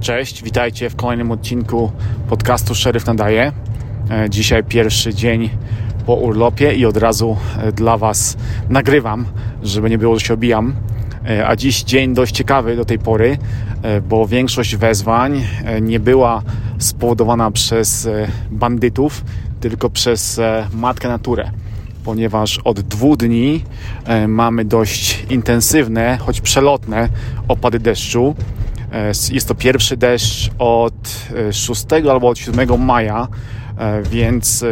Cześć, witajcie w kolejnym odcinku podcastu Szeryf Nadaje. E, Dzisiaj pierwszy dzień po urlopie i od razu e, dla Was nagrywam, żeby nie było, że się obijam. E, A dziś dzień dość ciekawy do tej pory, bo większość wezwań nie była spowodowana przez bandytów, tylko przez matkę naturę ponieważ od dwóch dni e, mamy dość intensywne, choć przelotne opady deszczu. E, Jest to pierwszy deszcz od e, 6 albo od 7 maja, e, więc e,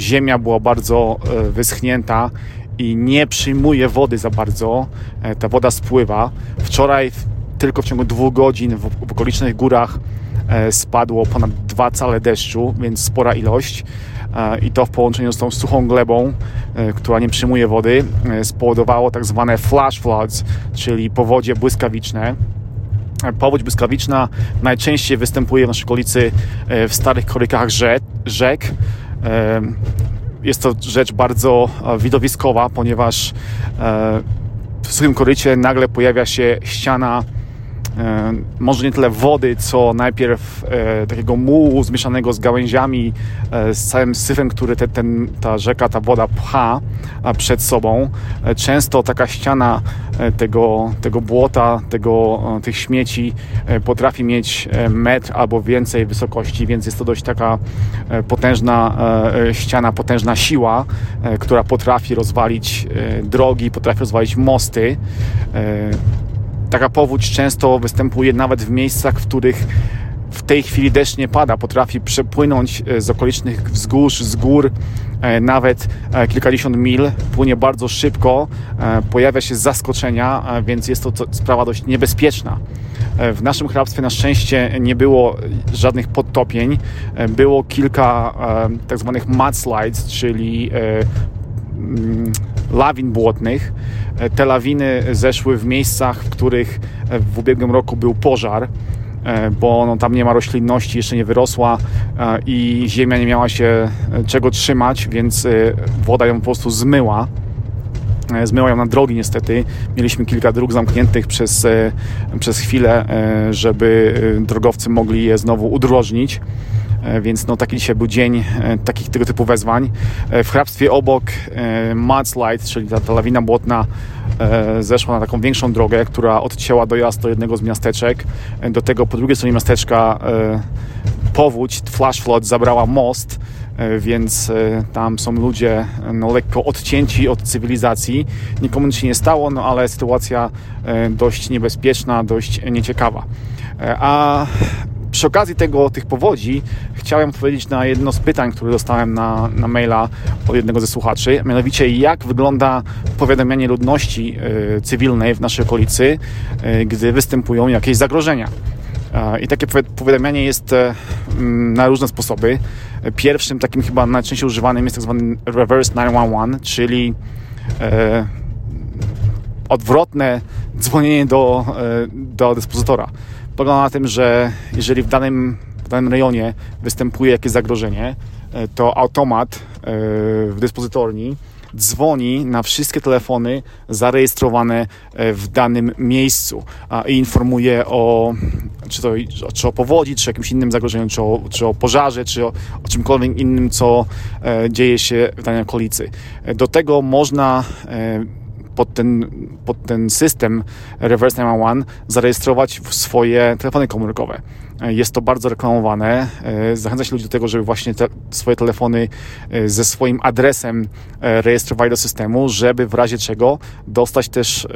ziemia była bardzo e, wyschnięta i nie przyjmuje wody za bardzo. E, Ta woda spływa. Wczoraj tylko w ciągu dwóch godzin w okolicznych górach e, spadło ponad dwa cale deszczu, więc spora ilość. I to w połączeniu z tą suchą glebą, e, która nie przyjmuje wody, e, spowodowało tak zwane flash floods, czyli powodzie błyskawiczne. E, Powódź błyskawiczna najczęściej występuje w naszej okolicy w starych korykach rzek. Jest to rzecz bardzo widowiskowa, ponieważ w suchym korycie nagle pojawia się ściana może nie tyle wody, co najpierw e, takiego mułu zmieszanego z gałęziami, e, z całym syfem, który te, ten, ta rzeka, ta woda pcha przed sobą. E, często taka ściana e, tego, tego błota, tego, e, tych śmieci e, potrafi mieć e, metr albo więcej wysokości, więc jest to dość taka e, potężna e, e, ściana, potężna siła, e, która potrafi rozwalić e, drogi, potrafi rozwalić mosty. Taka powódź często występuje nawet w miejscach, w których w tej chwili deszcz nie pada. Potrafi przepłynąć e, z okolicznych wzgórz, z gór, e, nawet e, kilkadziesiąt mil. Płynie bardzo szybko, pojawia się z zaskoczenia, więc jest to sprawa dość niebezpieczna. W naszym hrabstwie na szczęście nie było żadnych podtopień. Było kilka tak zwanych mudslides, czyli lawin błotnych. E, Te lawiny zeszły w miejscach, w których e, w ubiegłym roku był pożar, e, bo no, tam nie ma roślinności, jeszcze nie wyrosła i ziemia nie miała się czego trzymać, więc woda ją po prostu zmyła. Zmyła ją na drogi niestety. Mieliśmy kilka dróg zamkniętych przez, przez chwilę, żeby drogowcy mogli je znowu udrożnić. E, Więc no, taki dzisiaj był dzień e, takich tego typu wezwań. E, W hrabstwie obok mudslide, czyli ta, ta lawina błotna, zeszła na taką większą drogę, która odcięła dojazd do jednego z miasteczek. Do tego po drugiej stronie miasteczka powódź, flash flood zabrała most, więc tam są ludzie no, lekko odcięci od cywilizacji. Nikomu nic się nie stało, no ale sytuacja dość niebezpieczna, dość nieciekawa. A przy okazji tego, tych powodzi chciałem odpowiedzieć na jedno z pytań, które dostałem na, na maila od jednego ze słuchaczy, mianowicie jak wygląda powiadamianie ludności e, cywilnej w naszej okolicy, e, gdy występują jakieś zagrożenia. E, I takie powi- powiadamianie jest e, mm, na różne sposoby. Pierwszym takim chyba najczęściej używanym jest tak zwany reverse 911, czyli e, odwrotne dzwonienie do, e, do dyspozytora. Polega na tym, że jeżeli w danym, w danym rejonie występuje jakieś zagrożenie, e, to automat e, w dyspozytorni dzwoni na wszystkie telefony zarejestrowane w danym miejscu i informuje o czy, to, czy o powodzi, czy jakimś innym zagrożeniu, czy o, czy o pożarze, czy o, o czymkolwiek innym, co dzieje się w danej okolicy. Do tego można pod ten, pod ten system Reverse 911 zarejestrować swoje telefony komórkowe. E, Jest to bardzo reklamowane. E, Zachęca się ludzi do tego, żeby właśnie te swoje telefony e, ze swoim adresem rejestrowali do systemu, żeby w razie czego dostać też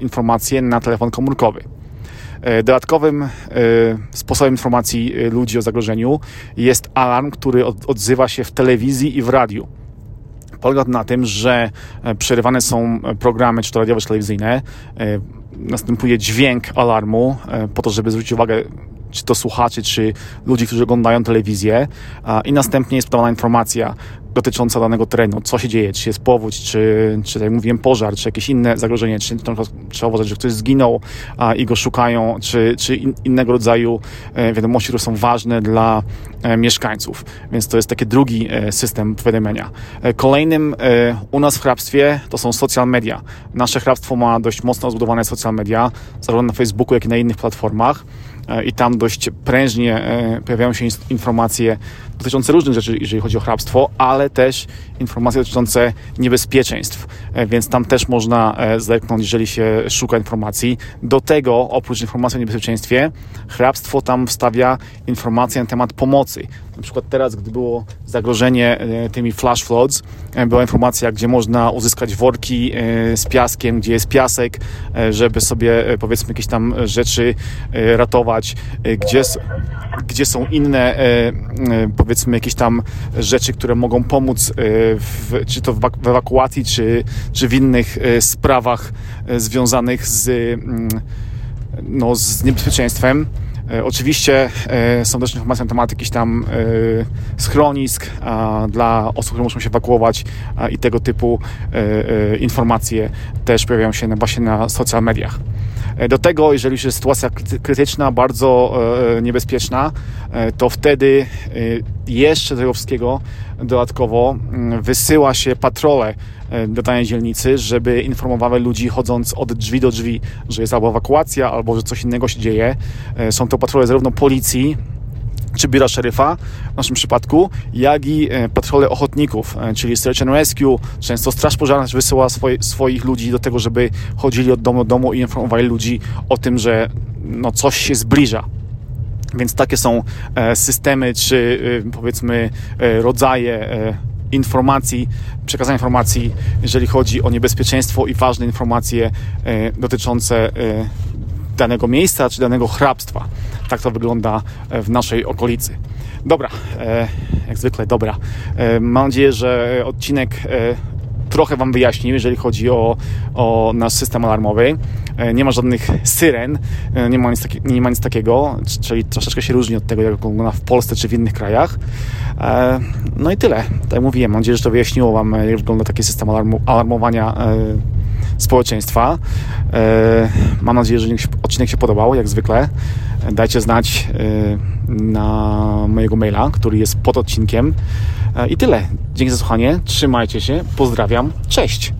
informacje na telefon komórkowy. Dodatkowym sposobem informacji ludzi o zagrożeniu jest alarm, który od- odzywa się w telewizji i w radiu polega na tym, że e, przerywane są e, programy, czy to radiowe, czy telewizyjne. E, Następuje dźwięk alarmu po to, żeby zwrócić uwagę czy to słuchaczy, czy ludzi, którzy oglądają telewizję i następnie jest podawana informacja dotycząca danego terenu, co się dzieje, czy jest powódź, czy, czy tak jak mówiłem, pożar, czy jakieś inne zagrożenie, czy trzeba uważać, że ktoś zginął a, i go szukają, czy, czy in, innego rodzaju e, wiadomości, które są ważne dla e, mieszkańców. Więc to jest taki drugi e, system powiadamiania. Kolejnym u nas w hrabstwie to są social media. Nasze hrabstwo ma dość mocno zbudowane social media, zarówno na Facebooku, jak i na innych platformach. I tam dość prężnie pojawiają się informacje dotyczące różnych rzeczy, jeżeli chodzi o hrabstwo, ale też informacje dotyczące niebezpieczeństw, więc tam też można zerknąć, jeżeli się szuka informacji. Do tego, oprócz informacji o niebezpieczeństwie, hrabstwo tam wstawia informacje na temat pomocy. Na przykład teraz, gdy było zagrożenie tymi flash floods, była informacja, gdzie można uzyskać worki z piaskiem, gdzie jest piasek, żeby sobie powiedzmy jakieś tam rzeczy ratować, gdzie, gdzie są inne powiedzmy jakieś tam rzeczy, które mogą pomóc w, czy to w ewakuacji, czy, czy w innych sprawach związanych z, no, z niebezpieczeństwem. E, oczywiście e, są też informacje na temat jakichś tam e, schronisk dla osób, które muszą się ewakuować i tego typu informacje też pojawiają się właśnie na social mediach. Do tego, jeżeli już jest sytuacja krytyczna, bardzo niebezpieczna, to wtedy jeszcze do tego wszystkiego dodatkowo mm, wysyła się patrole E, do danej dzielnicy, żeby informowały ludzi chodząc od drzwi do drzwi, że jest albo ewakuacja, albo że coś innego się dzieje. E, są to patrole zarówno policji, czy biura szeryfa w naszym przypadku, jak i e, patrole ochotników, czyli Search and Rescue. Często Straż Pożarna wysyła swoich ludzi do tego, żeby chodzili od domu do domu i informowali ludzi o tym, że no, coś się zbliża. Więc takie są systemy, czy powiedzmy rodzaje informacji, przekazania informacji, jeżeli chodzi o niebezpieczeństwo i ważne informacje e, dotyczące e, danego miejsca czy danego hrabstwa. Tak to wygląda e, w naszej okolicy. Dobra, jak zwykle dobra. Mam nadzieję, że odcinek trochę Wam wyjaśnił, jeżeli chodzi o, o nasz system alarmowy. E, nie ma żadnych syren, e, nie ma, nic taki, nie ma nic takiego, czyli troszeczkę się różni od tego, jak wygląda w Polsce czy w innych krajach. E, no i tyle. Tak jak mówiłem, mam nadzieję, że to wyjaśniło Wam, jak wygląda taki system alarmu, alarmowania społeczeństwa. Mam nadzieję, że odcinek się podobał, jak zwykle. Dajcie znać na mojego maila, który jest pod odcinkiem. I tyle. Dzięki za słuchanie. Trzymajcie się. Pozdrawiam. Cześć.